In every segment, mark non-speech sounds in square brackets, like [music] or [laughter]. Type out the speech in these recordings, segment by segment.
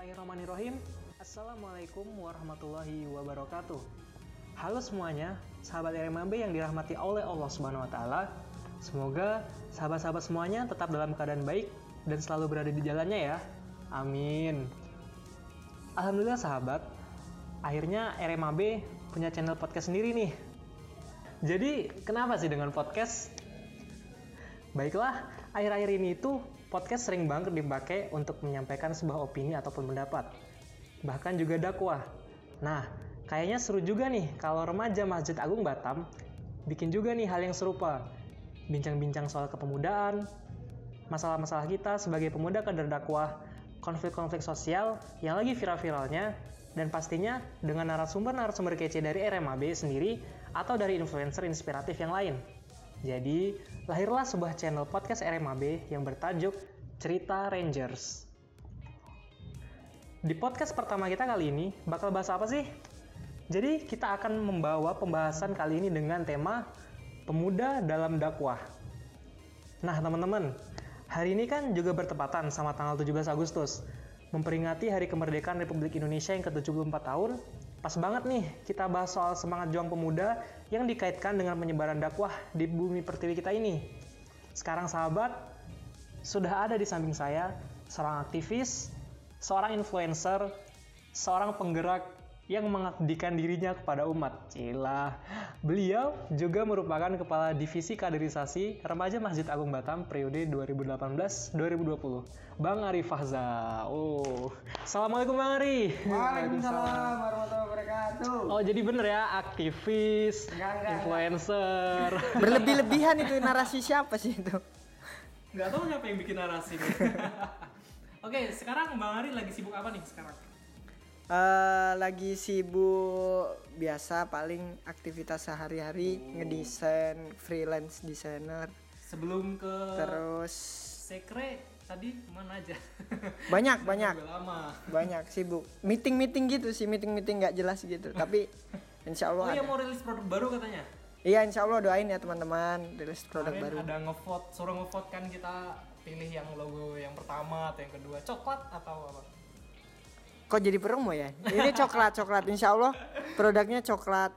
Bismillahirrahmanirrahim. Assalamualaikum warahmatullahi wabarakatuh. Halo semuanya, sahabat RMAB yang dirahmati oleh Allah Subhanahu wa taala. Semoga sahabat-sahabat semuanya tetap dalam keadaan baik dan selalu berada di jalannya ya. Amin. Alhamdulillah sahabat, akhirnya RMAB punya channel podcast sendiri nih. Jadi, kenapa sih dengan podcast? Baiklah, akhir-akhir ini itu podcast sering banget dipakai untuk menyampaikan sebuah opini ataupun pendapat. Bahkan juga dakwah. Nah, kayaknya seru juga nih kalau remaja Masjid Agung Batam bikin juga nih hal yang serupa. Bincang-bincang soal kepemudaan, masalah-masalah kita sebagai pemuda kader dakwah, konflik-konflik sosial yang lagi viral-viralnya, dan pastinya dengan narasumber-narasumber kece dari RMAB sendiri atau dari influencer inspiratif yang lain. Jadi, lahirlah sebuah channel podcast RMAB yang bertajuk Cerita Rangers. Di podcast pertama kita kali ini, bakal bahas apa sih? Jadi, kita akan membawa pembahasan kali ini dengan tema Pemuda dalam Dakwah. Nah, teman-teman, hari ini kan juga bertepatan sama tanggal 17 Agustus, memperingati Hari Kemerdekaan Republik Indonesia yang ke-74 tahun Pas banget nih kita bahas soal semangat juang pemuda yang dikaitkan dengan penyebaran dakwah di bumi pertiwi kita ini. Sekarang sahabat, sudah ada di samping saya seorang aktivis, seorang influencer, seorang penggerak yang mengabdikan dirinya kepada umat. Cila. Beliau juga merupakan kepala divisi kaderisasi remaja Masjid Agung Batam periode 2018-2020. Bang Ari Fahza. Oh. Assalamualaikum Bang Ari. Waalaikumsalam warahmatullahi wabarakatuh. Oh, jadi bener ya aktivis, Enggak, enggak, influencer. [laughs] Berlebih-lebihan itu narasi siapa sih itu? Nggak tahu siapa yang bikin narasi. [laughs] Oke, sekarang Bang Ari lagi sibuk apa nih sekarang? Eh, lagi sibuk biasa paling aktivitas sehari-hari ngedesain freelance designer Sebelum ke terus sekre tadi ke mana aja? [laughs] banyak banyak lama. [laughs] banyak sibuk meeting meeting gitu sih meeting meeting nggak jelas gitu [laughs] tapi insya Oh Allah iya ada. mau rilis produk baru katanya. iya insya Allah doain ya teman-teman rilis produk Kemarin baru ada ngevote, suruh ngevote kan kita pilih yang logo yang pertama atau yang kedua, coklat atau apa? Kok jadi promo ya ini coklat coklat insya Allah produknya coklat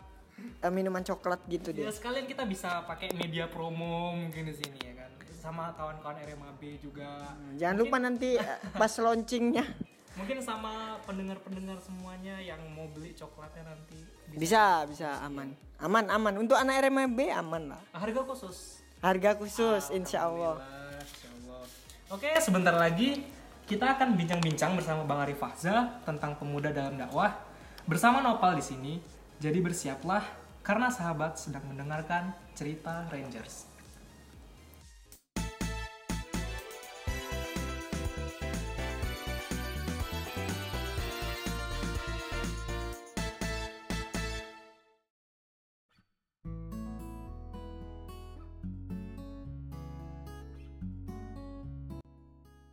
eh, minuman coklat gitu Ya deh sekalian kita bisa pakai media promo mungkin di sini ya kan. Sama kawan-kawan RMAB juga. jangan lupa nanti eh, [laughs] pas launchingnya Mungkin sama pendengar-pendengar semuanya yang mau beli coklatnya nanti Bisa, bisa aman. Aman, aman. Untuk anak RMB aman lah. Harga khusus. Harga khusus insya Allah. Insya Allah. Oke, sebentar lagi kita akan bincang-bincang bersama Bang Arif Fahza tentang pemuda dalam dakwah bersama Nopal di sini. Jadi bersiaplah karena sahabat sedang mendengarkan cerita Rangers.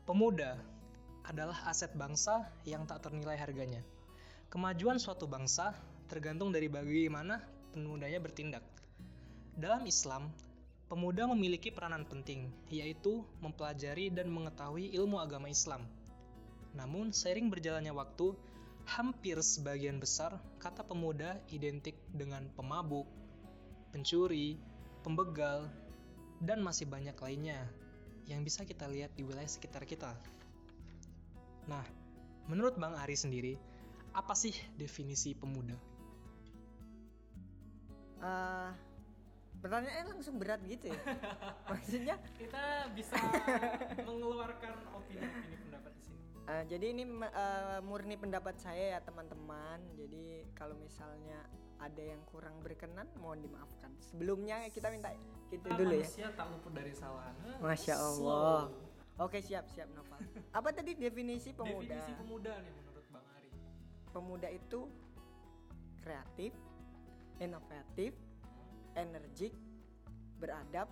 Pemuda adalah aset bangsa yang tak ternilai harganya. Kemajuan suatu bangsa tergantung dari bagaimana pemudanya bertindak. Dalam Islam, pemuda memiliki peranan penting, yaitu mempelajari dan mengetahui ilmu agama Islam. Namun, seiring berjalannya waktu, hampir sebagian besar kata pemuda identik dengan pemabuk, pencuri, pembegal, dan masih banyak lainnya yang bisa kita lihat di wilayah sekitar kita. Nah, menurut Bang Ari sendiri, apa sih definisi pemuda? Eh, pertanyaannya langsung berat gitu ya. [laughs] Maksudnya, Kita bisa [laughs] mengeluarkan opini-opini pendapat di sini. eh, jadi ini eh, murni pendapat saya ya teman-teman. Jadi kalau misalnya ada yang kurang berkenan, mohon dimaafkan. Sebelumnya kita minta gitu Ah, dulu ya. manusia tak luput dari kesalahan. Masya slow. Oke siap siap Noval. [laughs] Apa tadi definisi pemuda? Definisi pemuda nih menurut Bang Ari. pemuda itu kreatif, inovatif, energik, beradab,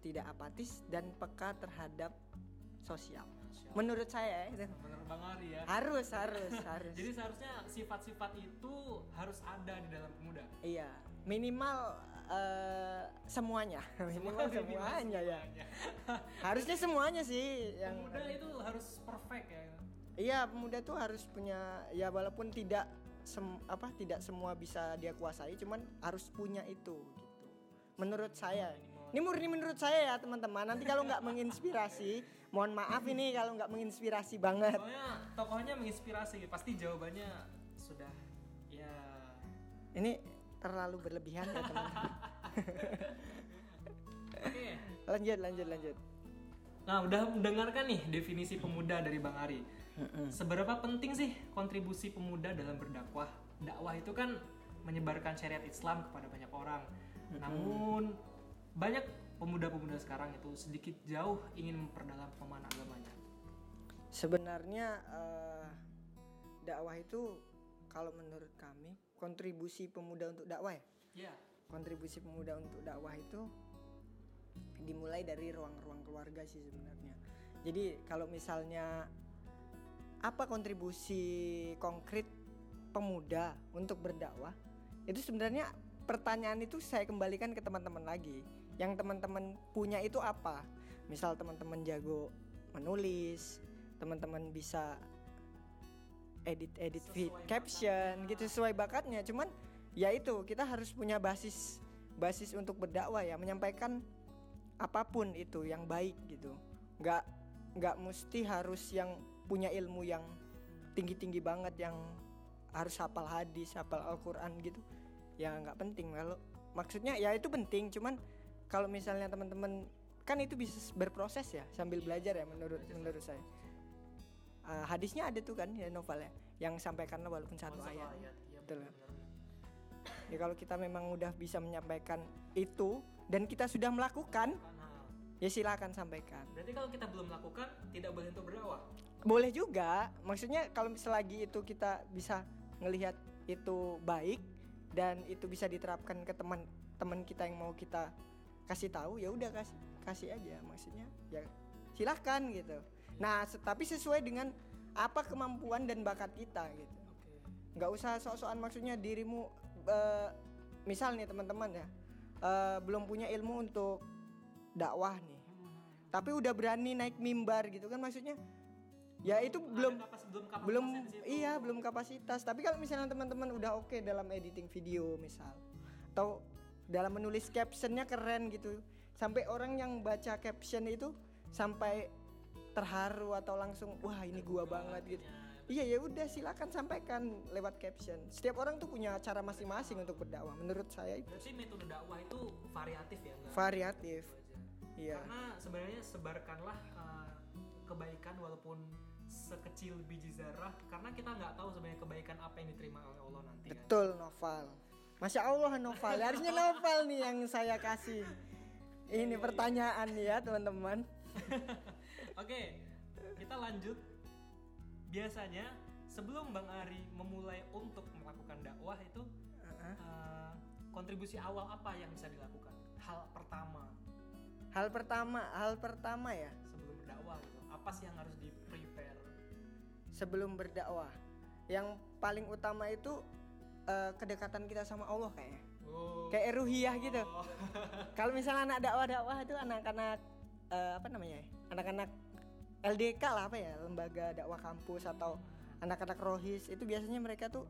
tidak apatis dan peka terhadap sosial. Menurut saya ya, itu. Menurut Bang Ari ya. harus [laughs] harus harus. Jadi seharusnya sifat-sifat itu harus ada di dalam pemuda. iya, minimal eh, [laughs] semuanya, minimal semuanya. ya. [laughs] semuanya. Harusnya semuanya sih yang Pemuda itu harus perfect ya. iya pemuda tuh harus punya ya walaupun tidak sem- apa tidak semua bisa dia kuasai cuman harus punya itu gitu. Menurut saya. Ini murni menurut saya ya teman-teman. Nanti kalau nggak menginspirasi [laughs] mohon maaf ini kalau nggak menginspirasi banget. Soalnya tokohnya menginspirasi, pasti jawabannya sudah ya. Ini terlalu berlebihan ya teman-teman Oke. lanjut lanjut lanjut Nah, udah mendengarkan nih definisi pemuda dari Bang Ari. Seberapa penting sih kontribusi pemuda dalam berdakwah? Dakwah itu kan menyebarkan syariat Islam kepada banyak orang. Namun banyak pemuda-pemuda sekarang itu sedikit jauh ingin memperdalam pemahaman agamanya. sebenarnya eh, dakwah itu kalau menurut kami kontribusi pemuda untuk dakwah ya Ya. Kontribusi pemuda untuk dakwah itu dimulai dari ruang-ruang keluarga sih sebenarnya. Jadi kalau misalnya apa kontribusi konkret pemuda untuk berdakwah itu sebenarnya pertanyaan itu saya kembalikan ke teman-teman lagi. Yang teman-teman punya itu apa? Misal teman-teman jago menulis, teman-teman bisa edit-edit feed caption gitu sesuai bakatnya. Cuman ya itu kita harus punya basis basis untuk berdakwah ya menyampaikan apa pun itu yang baik gitu. Nggak nggak mesti harus yang punya ilmu yang tinggi tinggi banget yang harus hafal hadis hafal Al-Quran gitu. Ya nggak penting. Kalau maksudnya ya itu penting cuman kalau misalnya teman-teman kan itu bisa berproses ya sambil belajar ya menurut menurut saya. Ah, hadisnya ada tuh kan ya novel ya yang sampaikan walaupun satu ayat. ya, Betul. kan? Ya kalau kita memang udah bisa menyampaikan itu dan kita sudah melakukan, ya silakan sampaikan. Berarti kalau kita belum melakukan tidak boleh untuk berdakwah. Boleh juga, maksudnya kalau selagi itu kita bisa ngelihat itu baik dan itu bisa diterapkan ke teman-teman kita yang mau kita kasih tahu, ya udah kasih kasih aja maksudnya. Ya silahkan gitu. Nah, tapi sesuai dengan apa kemampuan dan bakat kita gitu. Nggak usah sok-sokan maksudnya dirimu eh, misal nih teman-teman ya eh, belum punya ilmu untuk dakwah nih tapi udah berani naik mimbar gitu kan maksudnya ya itu belum Ada kapas- belum kapasitasnya belum situ. iya belum kapasitas. Tapi kalau misalnya teman-teman udah oke dalam editing video misal atau dalam menulis captionnya keren gitu sampai orang yang baca caption itu sampai terharu atau langsung wah ini gua banget gitu iya ya udah silakan sampaikan lewat caption. Setiap orang tuh punya cara masing-masing untuk berdakwah menurut saya itu. Berarti metode dakwah itu variatif ya, enggak? variatif. Iya. Karena sebenarnya sebarkanlah uh, kebaikan walaupun sekecil biji zarah karena kita nggak tahu sebenarnya kebaikan apa yang diterima oleh Allah nanti kan. betul novel masya Allah novel harusnya novel nih yang saya kasih ini pertanyaan nih ya teman-teman. [laughs] Oke, kita lanjut. Biasanya sebelum Bang Ari memulai untuk melakukan dakwah itu uh, kontribusi awal apa yang bisa dilakukan? Hal pertama hal pertama hal pertama ya sebelum berdakwah gitu. Apa sih yang harus di prepare? sebelum berdakwah yang paling utama itu eh, kedekatan kita sama Allah kayaknya Oh. kayak ruhiyah gitu [laughs] kalau misalnya anak dakwah-dakwah itu anak-anak eh, apa namanya ya? anak-anak LDK lah apa ya lembaga dakwah kampus atau anak-anak rohis itu biasanya mereka tuh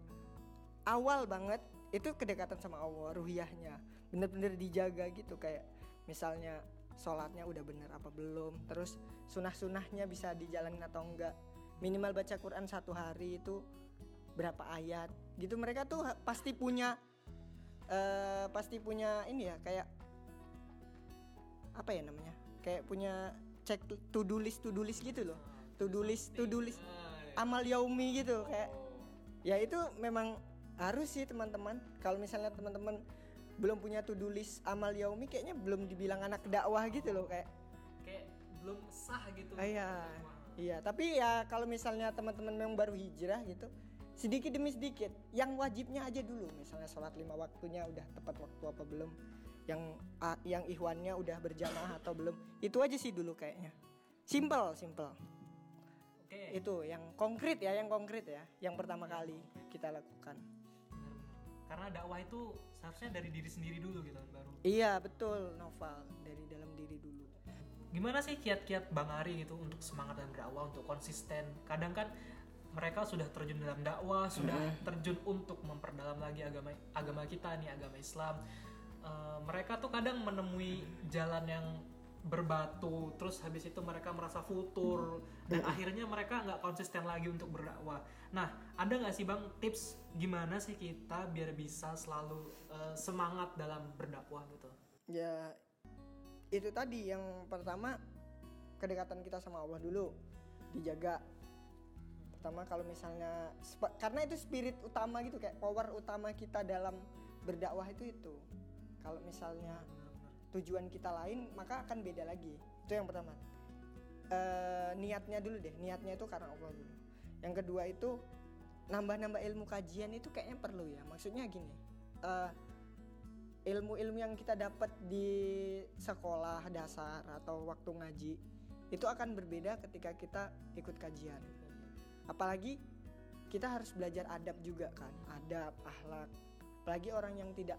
awal banget itu kedekatan sama Allah ruhiyahnya bener-bener dijaga gitu kayak misalnya sholatnya udah bener apa belum terus sunah-sunahnya bisa dijalanin atau enggak. Minimal baca Quran satu hari itu berapa ayat gitu. Mereka tuh pasti punya eh pasti punya ini ya kayak apa ya namanya kayak punya cek to do list to do list gitu loh. To do list to do list. Amal yaumi gitu kayak ya itu memang harus sih teman-teman. Kalau misalnya teman-teman belum punya to do list amal yaumi kayaknya belum dibilang anak dakwah gitu loh kayak. Kayak belum sah gitu. Ah, iya. Iya tapi ya kalau misalnya teman-teman memang baru hijrah gitu sedikit demi sedikit yang wajibnya aja dulu. Misalnya sholat lima waktunya udah tepat waktu apa belum yang ah, yang ihwannya udah berjamaah atau belum itu aja sih dulu kayaknya simple simple Oke. itu yang konkret ya yang konkret ya yang pertama kali kita lakukan. Karena dakwah itu seharusnya dari diri sendiri dulu gitu kan baru. iya betul novel dari dalam diri dulu Gimana sih kiat-kiat Bang Ari gitu untuk semangat dan berdakwah untuk konsisten? Kadang kan mereka sudah terjun dalam dakwah, sudah terjun untuk memperdalam lagi agama agama kita nih agama Islam. Eh, mereka tuh kadang menemui jalan yang berbatu, terus habis itu mereka merasa futur dan akhirnya mereka nggak konsisten lagi untuk berdakwah. Nah, ada nggak sih bang tips gimana sih kita biar bisa selalu eh, semangat dalam berdakwah gitu? ya itu tadi yang pertama kedekatan kita sama Allah dulu dijaga pertama kalau misalnya karena itu spirit utama gitu kayak power utama kita dalam berdakwah itu itu kalau misalnya tujuan kita lain maka akan beda lagi. Itu yang pertama. Eh, niatnya dulu deh. Niatnya itu karena Allah dulu. Yang kedua itu nambah-nambah ilmu kajian itu kayaknya perlu ya. Maksudnya gini eh, ilmu-ilmu yang kita dapat di sekolah dasar atau waktu ngaji itu akan berbeda ketika kita ikut kajian. Apalagi kita harus belajar adab juga kan. Adab akhlak apalagi orang yang tidak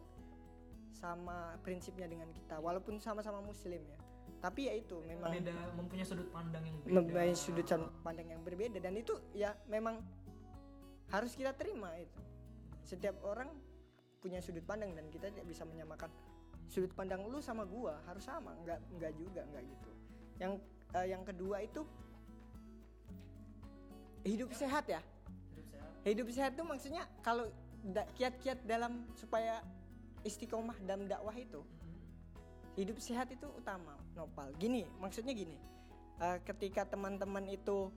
sama prinsipnya dengan kita walaupun sama-sama muslim ya tapi ya itu memang Beda mempunyai sudut pandang yang beda. mempunyai sudut pandang yang berbeda dan itu ya memang harus kita terima itu setiap orang punya sudut pandang dan kita tidak bisa menyamakan sudut pandang lu sama gua harus sama nggak nggak juga nggak gitu yang eh, yang kedua itu hidup sehat ya Hidup sehat. hidup sehat itu maksudnya kalau kiat-kiat dalam supaya istiqomah dalam dakwah itu hidup sehat itu utama nopal. Gini maksudnya gini eh, ketika teman-teman itu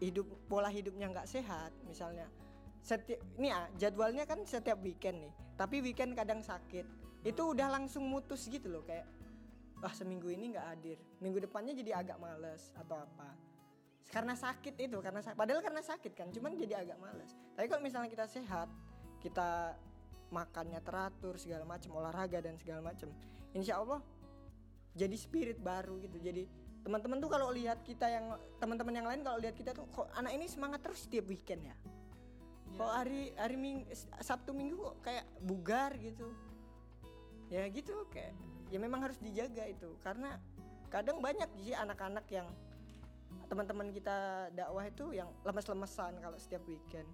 hidup pola hidupnya nggak sehat misalnya setiap ini ya jadwalnya kan setiap weekend nih tapi weekend kadang sakit itu udah langsung mutus gitu loh kayak wah seminggu ini nggak hadir minggu depannya jadi agak males atau apa. Karena sakit itu karena padahal karena sakit kan cuman jadi agak males. Tapi kalau misalnya kita sehat kita makannya teratur segala macam olahraga dan segala macam insya Allah jadi spirit baru gitu. Jadi teman-teman tuh kalau lihat kita yang teman-teman yang lain kalau lihat kita tuh kok anak ini semangat terus setiap weekend ya? Kok hari hari ming sabtu minggu kok kayak bugar gitu? Ya gitu kayak ya memang harus dijaga itu. Karena kadang banyak sih anak-anak yang teman-teman kita dakwah itu yang lemes-lemesan kalau setiap weekend.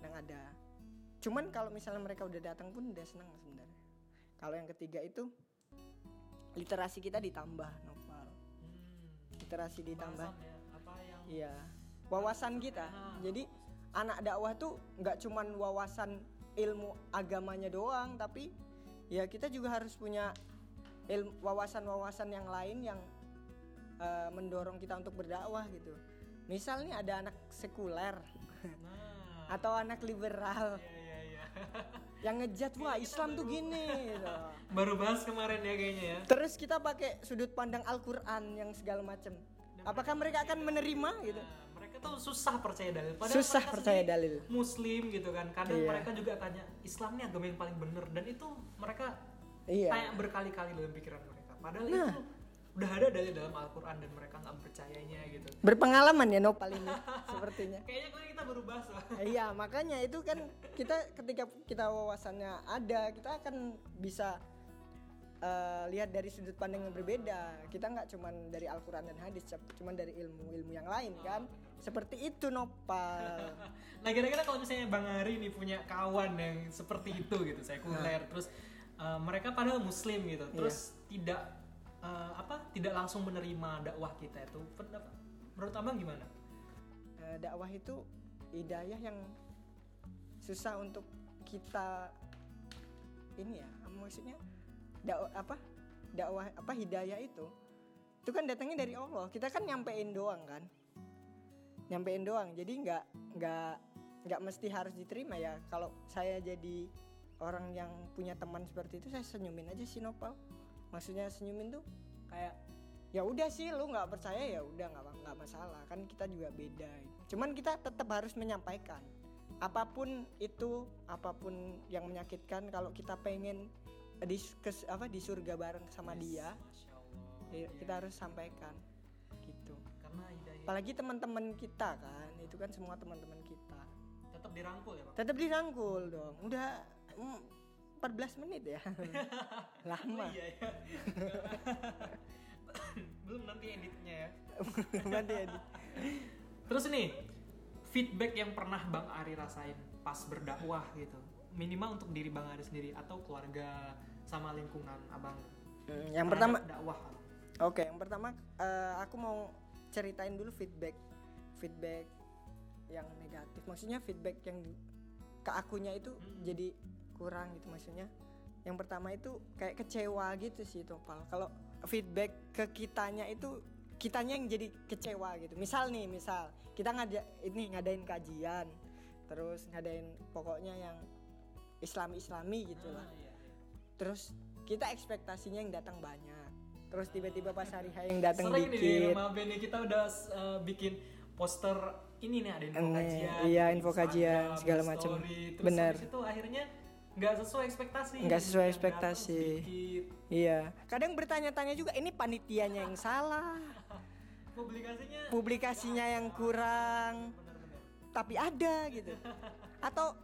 Yang ada cuman kalau misalnya mereka udah datang pun udah senang sebenarnya kalau yang ketiga itu literasi kita ditambah novel Hmm. literasi ditambah ya, apa yang Iya, wawasan kita. Jadi anak dakwah tuh nggak cuman wawasan ilmu agamanya doang, tapi ya kita juga harus punya ilmu wawasan-wawasan yang lain yang eh, mendorong kita untuk berdakwah gitu. Misal nih ada anak sekuler Nah, [laughs] atau anak liberal iya iya. [laughs] yang ngejat wah Islam tuh gini gitu. [laughs] Baru bahas kemarin ya kayaknya ya. Terus kita pakai sudut pandang Al-Qur'an yang segala macam. Apakah mereka akan menerima gitu? Nah, mereka tuh susah percaya dalil. Susah mereka percaya dalil. Muslim gitu kan. Kadang Iya. mereka juga tanya Islam ini agama yang paling bener dan itu mereka Iya. tanya berkali-kali dalam pikiran mereka. Padahal Nah. itu udah ada dalil dalam Al-Qur'an dan mereka nggak percayanya gitu. Berpengalaman ya Nopal ini sepertinya. [laughs] Kayaknya kemarin kita baru bahas lah. Iya, makanya itu kan kita ketika kita wawasannya ada, kita akan bisa eh, lihat dari sudut pandang yang berbeda. Kita nggak cuman dari Al-Qur'an dan hadis, cuman dari ilmu-ilmu yang lain kan. Seperti itu Nopal. [laughs] Nah kira-kira kalau misalnya Bang Ari nih punya kawan yang seperti itu gitu, sekuler, terus uh, mereka padahal Muslim gitu, terus tidak uh, apa, tidak langsung menerima dakwah kita itu, pendapat menurut abang gimana? Eh, dakwah itu hidayah yang susah untuk kita ini ya maksudnya dakwah apa dakwah apa hidayah itu itu kan datangnya dari Allah. Kita kan nyampein doang kan? Nyampein doang. Jadi nggak nggak nggak mesti harus diterima ya. Kalau saya jadi orang yang punya teman seperti itu saya senyumin aja sih Nopal maksudnya senyumin tuh kayak ya udah sih lu nggak percaya ya udah nggak nggak masalah. Kan kita juga beda. Cuman kita tetap harus menyampaikan. Apa pun itu apa pun yang menyakitkan kalau kita pengen di kes- apa di surga bareng sama dia Masya Allah. ya kita harus sampaikan. Gitu. Karena hidayah apalagi teman-teman kita kan itu kan semua teman-teman kita. Tetap dirangkul ya Bang? tetap dirangkul dong. Udah mm, 14 menit ya [laughs] lama Oh, iya ya. [laughs] Belum nanti editnya ya. Nanti ya, Di. Terus nih, feedback yang pernah Bang Ari rasain pas berdakwah gitu minimal untuk diri Bang Ari sendiri atau keluarga sama lingkungan abang Hmm, yang pertama dakwah Oke, yang pertama eh, aku mau ceritain dulu feedback feedback yang negatif. Maksudnya feedback yang ke akunya itu Hmm. jadi kurang gitu maksudnya. Yang pertama itu kayak kecewa gitu sih Topal. Kalau feedback ke kitanya itu kitanya yang jadi kecewa gitu. Misal nih, misal kita ngada ini ngadain kajian, terus ngadain pokoknya yang Islami-islami gitu lah. Ah, iya. Terus kita ekspektasinya yang datang banyak. Terus tiba-tiba pas hari H yang [laughs] datang Sering nih di dikit. rumah Beni kita udah uh, bikin poster ini nih ada info Ini, kajian, iya, info kajian, segala Bener. habis itu akhirnya nggak sesuai ekspektasi. Nggak sesuai Yang ekspektasi. Iya. Kadang bertanya-tanya juga ini panitianya yang salah, [laughs] Publikasinya publikasinya yang kurang, tapi ada gitu. [laughs] Atau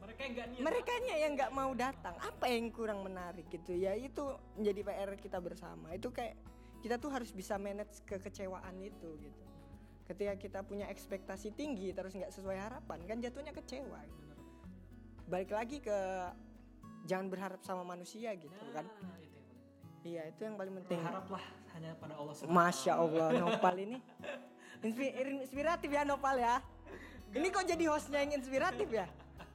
Mereka nggak niat. mereka yang nggak mau datang. Apa yang kurang menarik gitu ya? Itu menjadi PR kita bersama. Itu kayak kita tuh harus bisa manage kekecewaan itu gitu. Ketika kita punya ekspektasi tinggi terus nggak sesuai harapan kan jatuhnya kecewa. gitu. Balik lagi ke jangan berharap sama manusia gitu kan. Nah, itu yang paling. Iya itu yang paling penting. Berharaplah hanya pada Allah SWT. Masya Allah Nopal ini [laughs] inspi- inspiratif ya Nopal ya. Ini kok jadi hostnya yang inspiratif ya?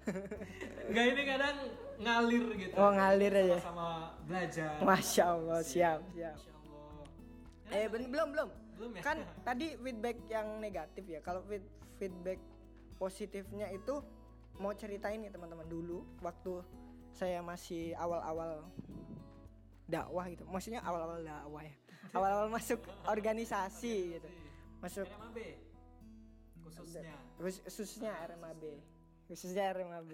[laughs] Enggak ini kadang ngalir gitu. Oh ngalir aja. Sama belajar. Masya Allah siap siap. Masya Allah. Eh belum belum. Belum ya? Kan [laughs] tadi feedback yang negatif ya. Kalau feed- feedback positifnya itu mau ceritain nih teman-teman dulu waktu saya masih awal-awal dakwah gitu. Maksudnya awal-awal dakwah ya. Awal-awal masuk organisasi gitu. Masuk RMAB khususnya. Khusus- khususnya RMAB khususnya RMAB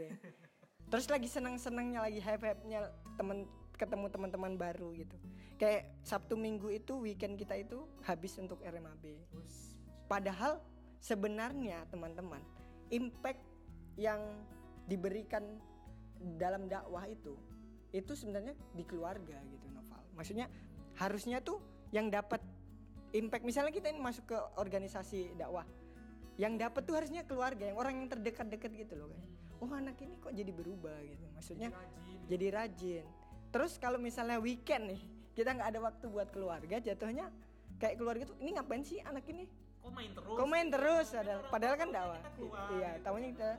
terus lagi senang-senangnya lagi hype-hype-nya temen ketemu teman-teman baru gitu kayak Sabtu Minggu itu weekend kita itu habis untuk RMAB padahal sebenarnya teman-teman impact yang diberikan dalam dakwah itu itu sebenarnya di keluarga gitu Noval. Maksudnya harusnya tuh yang dapat impact. Misalnya kita ini masuk ke organisasi dakwah yang dapat tuh harusnya keluarga yang orang yang terdekat-dekat gitu loh kayak oh anak ini kok jadi berubah gitu. Maksudnya Rajin. jadi rajin. Terus kalau misalnya weekend nih kita nggak ada waktu buat keluarga jatuhnya kayak keluarga tuh ini ngapain sih anak ini? Kok main terus? kok main terus? Padahal tua kan dakwah. kita keluar, iya gitu. tahunya kita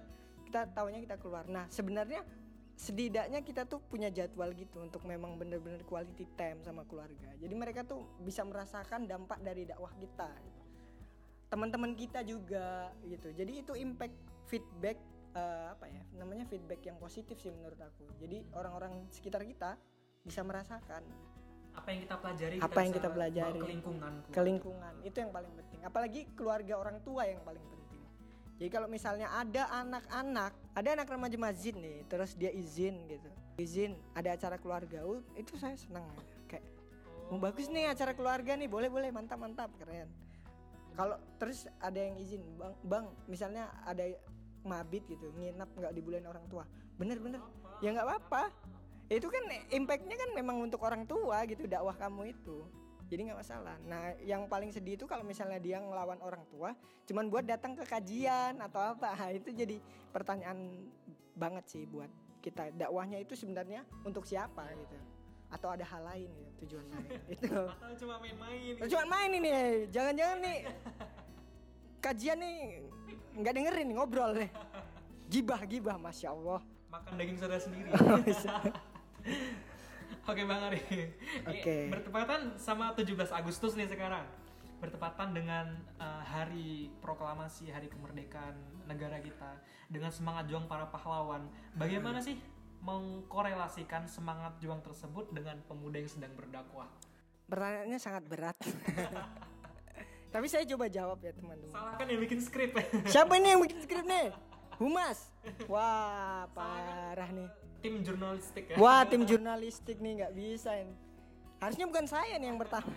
kita tahunya kita keluar. Nah sebenarnya setidaknya kita tuh punya jadwal gitu untuk memang bener-bener quality time sama keluarga. Jadi mereka tuh bisa merasakan dampak dari dakwah kita. Teman-teman kita juga gitu. Jadi itu impact feedback eh, apa ya namanya feedback yang positif sih menurut aku. Jadi orang-orang sekitar kita bisa merasakan Apa yang kita pelajari? Apa yang bisa kita pelajari. bawa ke lingkungan. ke lingkungan. Itu yang paling penting. Apalagi keluarga orang tua yang paling penting jadi kalau misalnya ada anak-anak ada anak remaja masjid nih terus dia izin gitu. Izin ada acara keluarga uh, itu saya senang kayak oh, bagus nih acara keluarga nih boleh boleh mantap mantap keren. Kalau terus ada yang izin bang bang misalnya ada mabit gitu nginap nggak dibolehin orang tua. Bener bener. Ya nggak apa-apa. Itu kan impactnya kan memang untuk orang tua gitu dakwah kamu itu jadi nggak masalah. Nah yang paling sedih itu kalau misalnya dia ngelawan orang tua cuman buat datang ke kajian atau apa. [laughs] Itu jadi pertanyaan banget sih buat kita. Dakwahnya itu sebenarnya untuk siapa gitu. Atau ada hal lain gitu tujuan lain [laughs] itu Atau cuma main-main. gitu. cuma main ini jangan-jangan nih. Kajian nih nggak dengerin ngobrol nih [laughs] gibah gibah masya allah. Makan daging saudara sendiri. Oke Bang Ari. Oke. Ini Bertepatan sama 17 Agustus nih sekarang. Bertepatan dengan eh, hari proklamasi hari kemerdekaan negara kita dengan semangat juang para pahlawan. Bagaimana Hmm. sih mengkorelasikan semangat juang tersebut dengan pemuda yang sedang berdakwah? pertanyaannya sangat berat [laughs] tapi saya coba jawab ya teman-teman Salahkan yang bikin skrip. siapa ini yang bikin skrip nih humas. Wah parah nih. Tim jurnalistik ya. wah tim jurnalistik nih nggak bisa ini. Harusnya bukan saya nih yang pertama.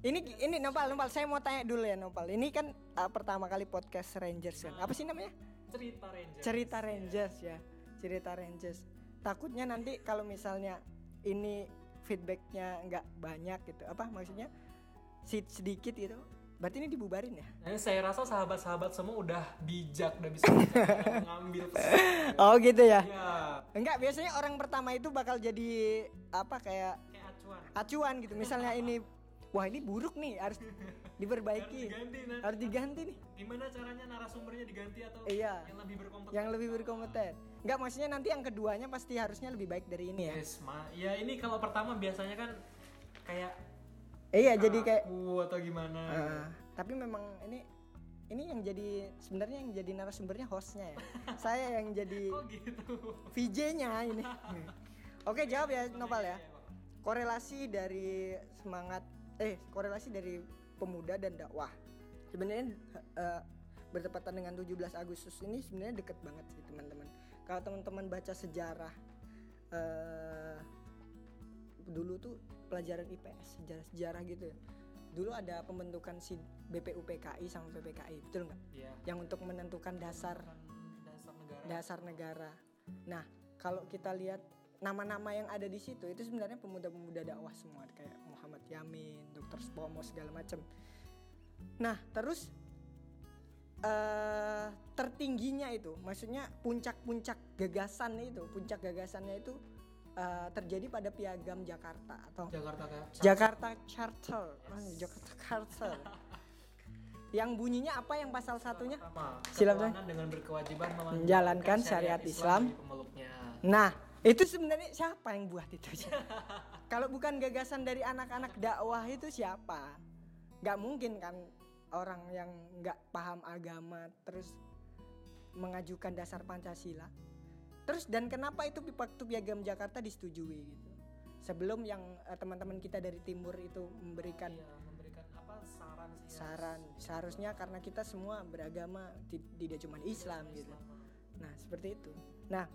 Ini ini Nopal Nopal saya mau tanya dulu ya Nopal. Ini kan uh, pertama kali podcast Rangers kan? Apa sih namanya? Cerita Ranger. cerita Rangers ya. Cerita Rangers. Takutnya nanti kalau misalnya ini feedbacknya nggak banyak gitu. Apa maksudnya? Sedikit gitu berarti ini dibubarin ya Nah, saya rasa sahabat-sahabat semua udah bijak, udah bisa [laughs] ngambil pesan. oh gitu ya Iya. enggak biasanya orang pertama itu bakal jadi apa kayak Kayak acuan. acuan gitu misalnya ini wah ini buruk nih harus [laughs] diperbaiki Diganti, nah. harus diganti nih Gimana caranya narasumbernya diganti atau Iya. yang lebih berkompeten? yang lebih berkompeten enggak maksudnya nanti yang keduanya pasti harusnya lebih baik dari ini ya Yes, ma. Ya ini kalau pertama biasanya kan kayak iya jadi kayak aku atau gimana. Ah, tapi memang ini ini yang jadi sebenarnya yang jadi narasumbernya hostnya ya [laughs] saya yang jadi Oh gitu. VJ-nya ini [laughs] oke jawab ya Nopal ya Iya, Pak. korelasi dari semangat eh korelasi dari pemuda dan dakwah sebenarnya eh, bertepatan dengan 17 Agustus ini sebenarnya deket banget sih teman-teman kalau teman-teman baca sejarah eh dulu tuh pelajaran IPS sejarah-sejarah gitu ya dulu ada pembentukan si BPUPKI sama PPKI betul nggak Iya. yang untuk menentukan dasar dasar negara. dasar negara. Nah, kalau kita lihat nama-nama yang ada di situ itu sebenarnya pemuda-pemuda dakwah semua kayak Muhammad Yamin, Dr. Spomo segala macam. Nah, terus eh tertingginya itu, maksudnya puncak-puncak gagasan itu, puncak gagasannya itu eh, terjadi pada Piagam Jakarta atau Jakarta Jakarta Charter, Ah, Jakarta Charter. [laughs] yang bunyinya apa yang pasal satunya? Silakan. dengan berkewajiban Menjalankan syariat Islam. pemeluknya. Nah, itu sebenarnya siapa yang buat itu? [laughs] Kalau bukan gagasan dari anak-anak dakwah itu siapa? Gak mungkin kan orang yang nggak paham agama terus mengajukan dasar Pancasila. Terus dan kenapa itu waktu piagam Jakarta disetujui gitu? Sebelum yang eh, teman-teman kita dari timur itu memberikan Iya, memberikan apa saran sih? ya. saran, seharusnya karena kita semua beragama ti- tidak cuma Islam gitu. Nah, seperti itu. Nah,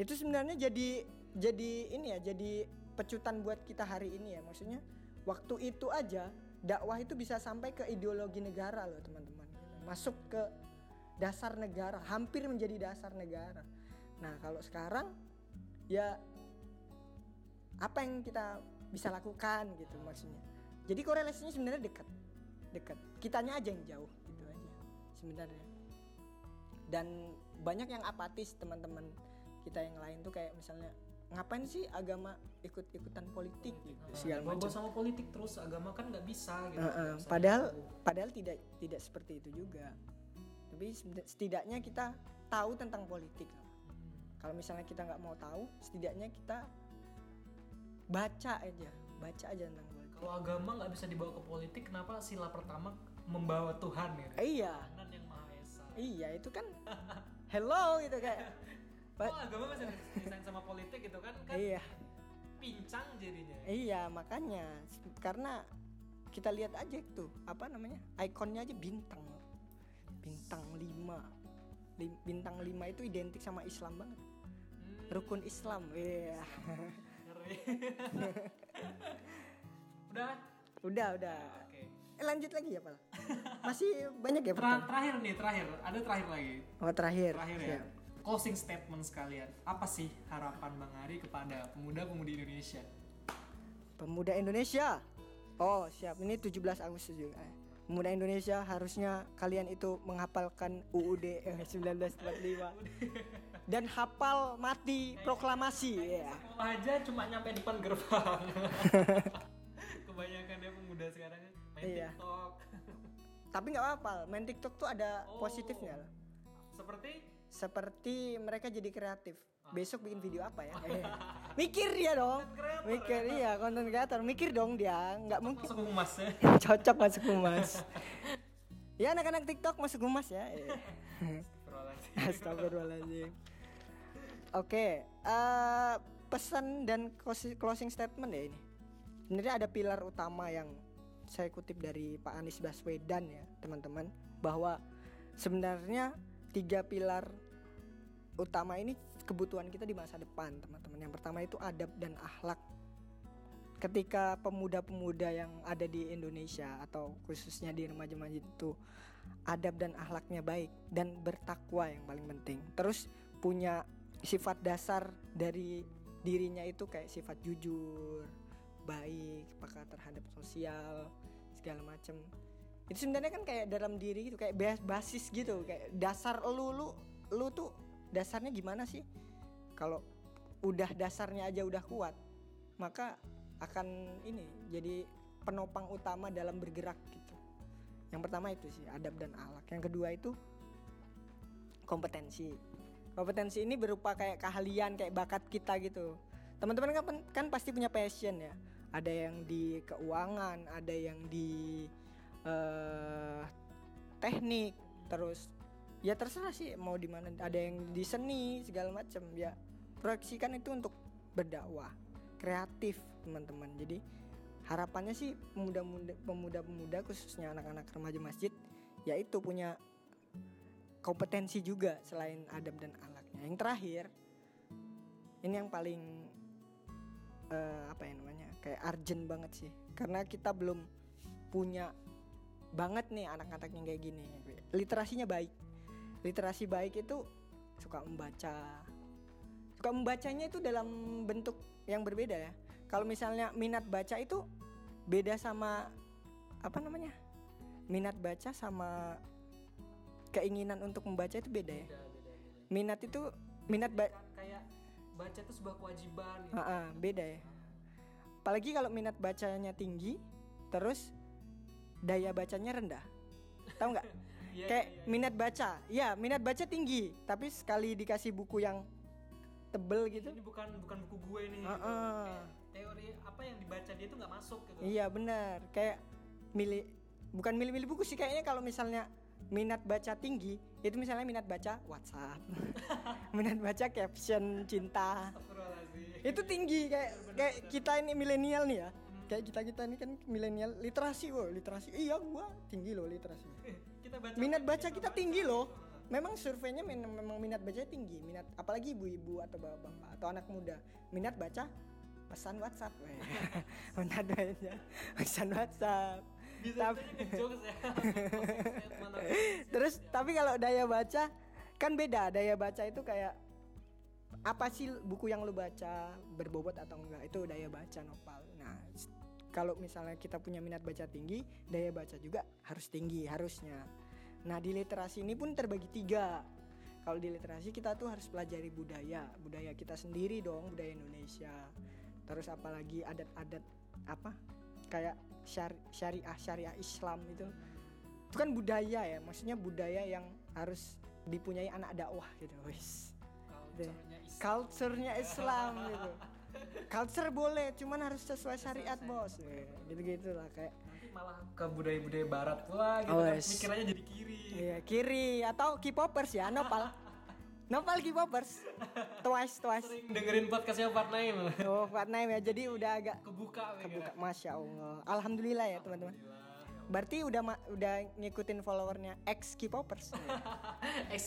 itu sebenarnya jadi jadi ini ya, jadi pecutan buat kita hari ini ya. Maksudnya waktu itu aja dakwah itu bisa sampai ke ideologi negara loh, teman-teman. Masuk ke dasar negara, hampir menjadi dasar negara. Nah, kalau sekarang ya apa yang kita bisa lakukan gitu maksudnya. Jadi korelasinya sebenarnya dekat. Dekat. Kitanya aja yang jauh gitu aja sebenarnya dan banyak yang apatis teman-teman kita yang lain tuh kayak misalnya ngapain sih agama ikut-ikutan politik gitu segala Bawa macam sama politik terus agama kan nggak bisa gitu. Nggak bisa padahal dijauh. padahal tidak tidak seperti itu juga tapi setidaknya kita tahu tentang politik. Kalau misalnya kita nggak mau tahu setidaknya kita baca aja baca aja tentang politik Kalau agama nggak bisa dibawa ke politik, kenapa sila pertama membawa Tuhan ya? Eh, iya Tuhan yang Maha Esa. iya itu kan [laughs] hello gitu kayak [laughs] Oh, agama masih desain sama politik gitu kan? Kan iya pincang jadinya. Iya makanya karena kita lihat aja tuh apa namanya ikonnya aja bintang bintang 5 bintang 5 itu identik sama Islam banget rukun Islam iya ngeri. [laughs] Udah. udah udah Oke. eh, lanjut lagi ya Pal masih banyak ya Ter- terakhir nih, terakhir. Ada terakhir lagi. oh terakhir Terakhir ya. Siap. Closing statement sekalian. Apa sih harapan Bang Ari kepada pemuda-pemudi Indonesia? pemuda Indonesia oh siap ini 17 Agustus juga Eh, pemuda Indonesia harusnya kalian itu menghafalkan UUD eh, 1945 [laughs] dan hafal mati proklamasi ya Sekolah aja cuma nyampe depan gerbang. [laughs] Kebanyakan ya pemuda sekarang kan main Iya. TikTok. tapi nggak apa-apa main TikTok tuh ada Oh. positifnya. Seperti seperti mereka jadi kreatif besok bikin video apa ya Eh, mikir dia dong creator mikir iya konten kreator mikir dong dia nggak mungkin masuk humas ya. [laughs] cocok masuk humas ya anak-anak TikTok masuk humas ya Eh. [laughs] Astagfirullahaladzim. Astagfirullahaladzim oke eh, pesan dan closi- closing statement ya ini. Sebenarnya ada pilar utama yang saya kutip dari Pak Anies Baswedan ya teman-teman bahwa sebenarnya tiga pilar utama ini kebutuhan kita di masa depan teman-teman. Yang pertama itu adab dan akhlak. Ketika pemuda-pemuda yang ada di Indonesia atau khususnya di remaja-remaja itu adab dan akhlaknya baik dan bertakwa yang paling penting. Terus punya sifat dasar dari dirinya itu kayak sifat jujur baik peka terhadap sosial segala macam itu sebenarnya kan kayak dalam diri gitu kayak bas- basis gitu kayak dasar lu lu lu tuh dasarnya gimana sih? Kalau udah dasarnya aja udah kuat maka akan ini jadi penopang utama dalam bergerak gitu. Yang pertama itu sih adab dan akhlak yang kedua itu kompetensi kompetensi ini berupa kayak keahlian kayak bakat kita gitu. Teman-teman kan, kan pasti punya passion ya. Ada yang di keuangan ada yang di eh, teknik terus ya terserah sih mau di mana. Ada yang di seni segala macam ya proyeksikan itu untuk berdakwah kreatif teman-teman. Jadi harapannya sih pemuda-pemuda pemuda-pemuda khususnya anak-anak remaja masjid yaitu punya kompetensi juga selain adab dan akhlaknya yang terakhir ini yang paling eh, apa ya namanya kayak urgent banget sih. Karena kita belum punya banget nih anak-anak yang kayak gini. Literasinya baik. Literasi baik itu suka membaca. Suka membacanya itu dalam bentuk yang berbeda ya. Kalau misalnya minat baca itu beda sama apa namanya minat baca sama keinginan untuk membaca itu beda ya Beda, beda, beda. minat itu minat ba kayak baca itu sebuah kewajiban gitu. Ah, beda ya apalagi kalau minat bacanya tinggi terus daya bacanya rendah tahu nggak [laughs] Iya, kayak iya, iya. minat baca ya minat baca tinggi tapi sekali dikasih buku yang tebel gitu ini bukan bukan buku gue nih Ah, gitu. Kayak teori apa yang dibaca dia tuh nggak masuk gitu iya benar kayak milih bukan milih-milih buku sih kayaknya kalau misalnya minat baca tinggi itu misalnya minat baca WhatsApp [laughs] minat baca caption cinta. Itu tinggi kayak kayak kita ini milenial nih ya. Kayak kita kita ini kan milenial literasi wo literasi. Iya gua tinggi loh literasi [laughs] kita baca minat baca kita tinggi loh. Memang surveinya men- memang minat baca tinggi. Minat apalagi ibu-ibu atau bapak-bapak atau anak muda. Minat baca pesan WhatsApp [laughs] minat baca pesan WhatsApp bisa Tapi- ya. [laughs] Terus tapi kalau daya baca kan beda. Daya baca itu kayak apa sih buku yang lu baca? Berbobot atau enggak? Itu daya baca nopal nah kalau misalnya kita punya minat baca tinggi daya baca juga harus tinggi harusnya. Nah di literasi ini pun terbagi tiga. Kalau di literasi kita tuh harus pelajari budaya. Budaya kita sendiri dong budaya Indonesia. Terus apalagi adat-adat apa? Kayak syari- syariah syariah Islam itu itu kan budaya ya maksudnya budaya yang harus dipunyai anak dakwah gitu wis. Culture-nya Islam. culture-nya Islam [laughs] gitu. Culture boleh cuman harus sesuai syariat bos. Gitu gitulah kayak nanti malah ke budaya-budaya barat pula gitu Oh, kan yes. pikirannya jadi kiri. Iya kiri atau K-popers ya nopal [laughs] nopal K-popers twice twice. Sering dengerin podcastnya Part Naim oh Fortnite ya. Jadi udah agak kebuka kebuka. Masya Allah. Alhamdulillah ya teman-teman. Berarti udah udah ngikutin followernya ex K-popers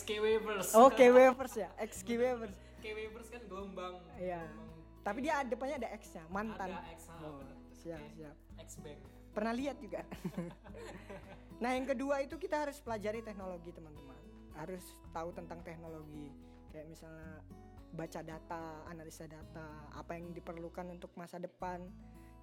K-Wavers [laughs] oh K-wavers ya? Ex K-wavers K-Wavers kan gelombang. Iya. gelombang tapi dia depannya ada X-nya. Mantan. Ada X ah, Oh, siap siap. X Bank. Pernah lihat juga. [laughs] nah yang kedua itu kita harus pelajari teknologi teman-teman, harus tahu tentang teknologi, kayak misalnya baca data, analisa data, apa yang diperlukan untuk masa depan,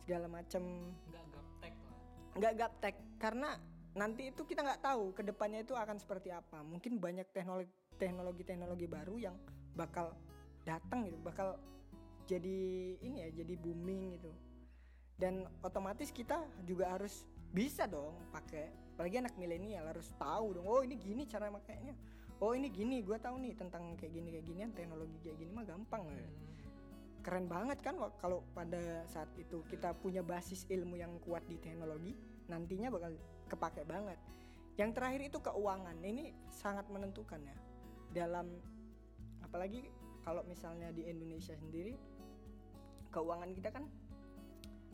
segala macam. nggak gaptek lah Nggak gaptek karena nanti itu kita nggak tahu ke depannya itu akan seperti apa. Mungkin banyak teknologi teknologi-teknologi baru yang bakal datang gitu, bakal jadi ini ya, jadi booming gitu dan otomatis kita juga harus bisa dong pakai apalagi anak milenial harus tahu dong oh ini gini cara makainya. Oh ini gini gue tahu nih tentang kayak gini kayak ginian teknologi kayak gini mah gampang ya. keren banget kan kalau pada saat itu kita punya basis ilmu yang kuat di teknologi nantinya bakal kepake banget. Yang terakhir itu keuangan ini sangat menentukan ya. Dalam apalagi kalau misalnya di Indonesia sendiri keuangan kita kan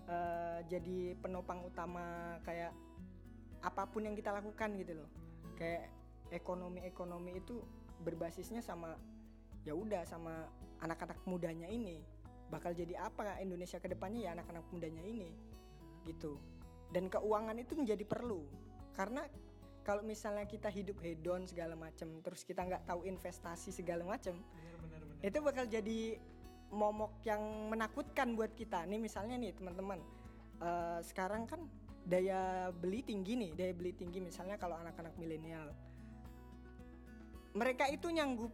eh, jadi penopang utama kayak apa pun yang kita lakukan gitu loh. Kayak ekonomi ekonomi itu berbasisnya sama ya udah sama anak-anak mudanya ini. Bakal jadi apa Indonesia ke depannya ya anak-anak mudanya ini. Gitu. Dan keuangan itu menjadi perlu. Karena kalau misalnya kita hidup hedon segala macam terus kita nggak tahu investasi segala macam itu bakal jadi momok yang menakutkan buat kita. Nih misalnya nih teman-teman eh, sekarang kan daya beli tinggi nih daya beli tinggi misalnya kalau anak-anak milenial. Mereka itu nyanggup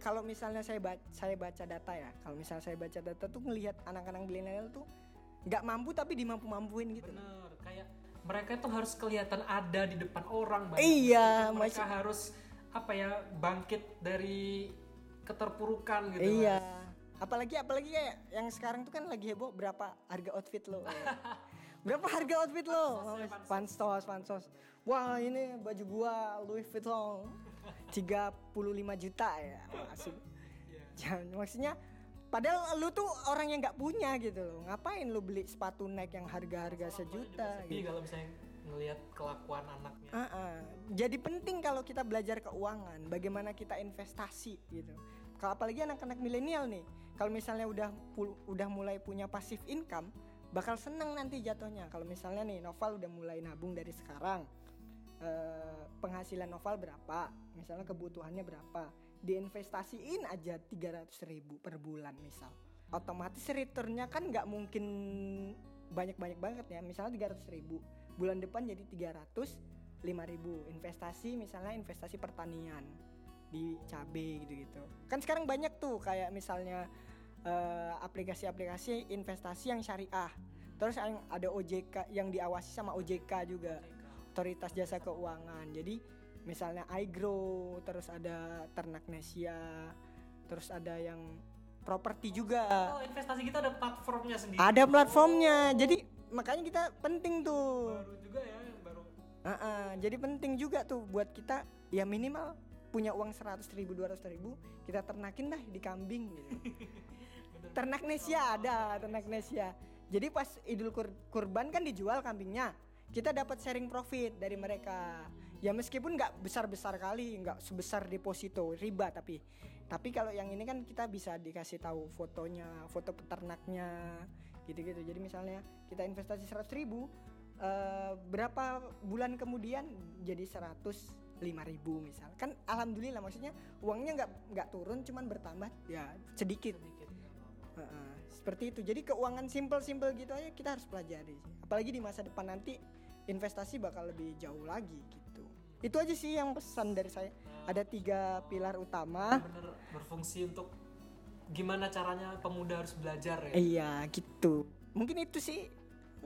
kalau misalnya saya baca, saya baca data ya kalau misalnya saya baca data tuh ngelihat anak-anak milenial tuh nggak mampu tapi dimampu-mampuin gitu. Bener kayak mereka tuh harus kelihatan ada di depan orang banyak. Iya, mereka masih- harus apa ya bangkit dari keterpurukan gitu iya. Apalagi apalagi kayak yang sekarang tuh kan lagi heboh berapa harga outfit lo [laughs] berapa harga outfit lo? Ya, pansos. Pansos wah ini baju gua Louis Vuitton. 35 juta ya masuk. Iya. Jangan, maksudnya padahal lu tuh orang yang nggak punya gitu loh. Ngapain lu beli sepatu Nike yang harga-harga sejuta gitu? kalau misalnya ngelihat kelakuan anaknya. Ah, ah. Jadi penting kalau kita belajar keuangan, bagaimana kita investasi gitu. Kalau apalagi anak-anak milenial nih, kalau misalnya udah udah mulai punya pasif income, bakal seneng nanti jatuhnya. Kalau misalnya nih Noval udah mulai nabung dari sekarang, eh, penghasilan Noval berapa, misalnya kebutuhannya berapa, diinvestasiin aja 300 ribu per bulan misal. Otomatis returnnya kan nggak mungkin banyak-banyak banget ya, misalnya 300 ribu bulan depan jadi 300 5000 investasi misalnya investasi pertanian di cabe gitu-gitu. Kan sekarang banyak tuh kayak misalnya eh, aplikasi-aplikasi investasi yang syariah. Terus yang ada OJK yang diawasi sama OJK juga. Otoritas jasa keuangan. Jadi misalnya iGrow terus ada ternak Nesia terus ada yang properti juga. Oh investasi kita ada platformnya sendiri? Ada platformnya. Jadi makanya kita penting tuh. Baru juga ya baru. Ah, ah, jadi penting juga tuh buat kita ya minimal punya uang 100 ribu 200 ribu kita ternakin dah di kambing gitu. [laughs] ternak nesia ada ternak nesia. Jadi pas idul Kur- kurban kan dijual kambingnya. Kita dapat sharing profit dari mereka. Ya meskipun nggak besar besar kali nggak sebesar deposito riba tapi. Tapi kalau yang ini kan kita bisa dikasih tahu fotonya foto peternaknya gitu-gitu. Jadi misalnya kita investasi 100 ribu eh, berapa bulan kemudian jadi 105 ribu misal. Kan alhamdulillah maksudnya uangnya nggak nggak turun cuman bertambah ya sedikit sedikit Heeh, seperti itu. Jadi keuangan simple-simple gitu aja kita harus pelajari sih. apalagi di masa depan nanti investasi bakal lebih jauh lagi gitu. Itu aja sih yang pesan dari saya. Ada tiga pilar utama. Bener berfungsi untuk gimana caranya pemuda harus belajar ya. Iya gitu. Mungkin itu sih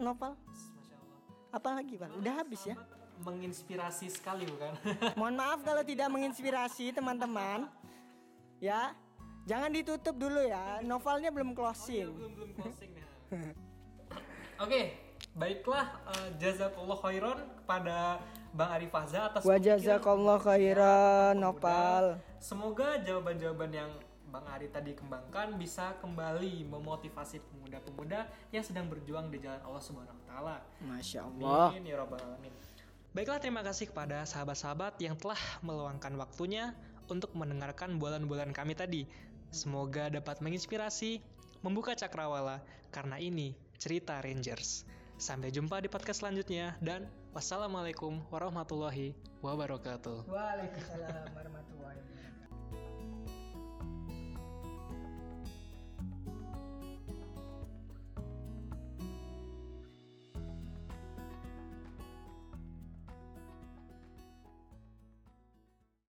novel Masya Allah. Apalagi pak udah habis ya? Menginspirasi sekali bukan? Mohon maaf kalau tidak menginspirasi teman-teman. Ya jangan ditutup dulu ya novelnya belum closing belum belum closing nih [laughs] oke baiklah eh, jazakallah khairan kepada Bang Ari Fahza atas wa jazakallah khairan nopal Semoga jawaban-jawaban yang Bang Ari tadi kembangkan bisa kembali memotivasi pemuda-pemuda yang sedang berjuang di jalan Allah Subhanahu wa taala. masya Allah Amin ya rabbal alamin. Baiklah terima kasih kepada sahabat-sahabat yang telah meluangkan waktunya untuk mendengarkan bualan-bualan kami tadi. Semoga dapat menginspirasi, membuka cakrawala, karena ini cerita Rangers. Sampai jumpa di podcast selanjutnya dan wassalamualaikum warahmatullahi wabarakatuh. Waalaikumsalam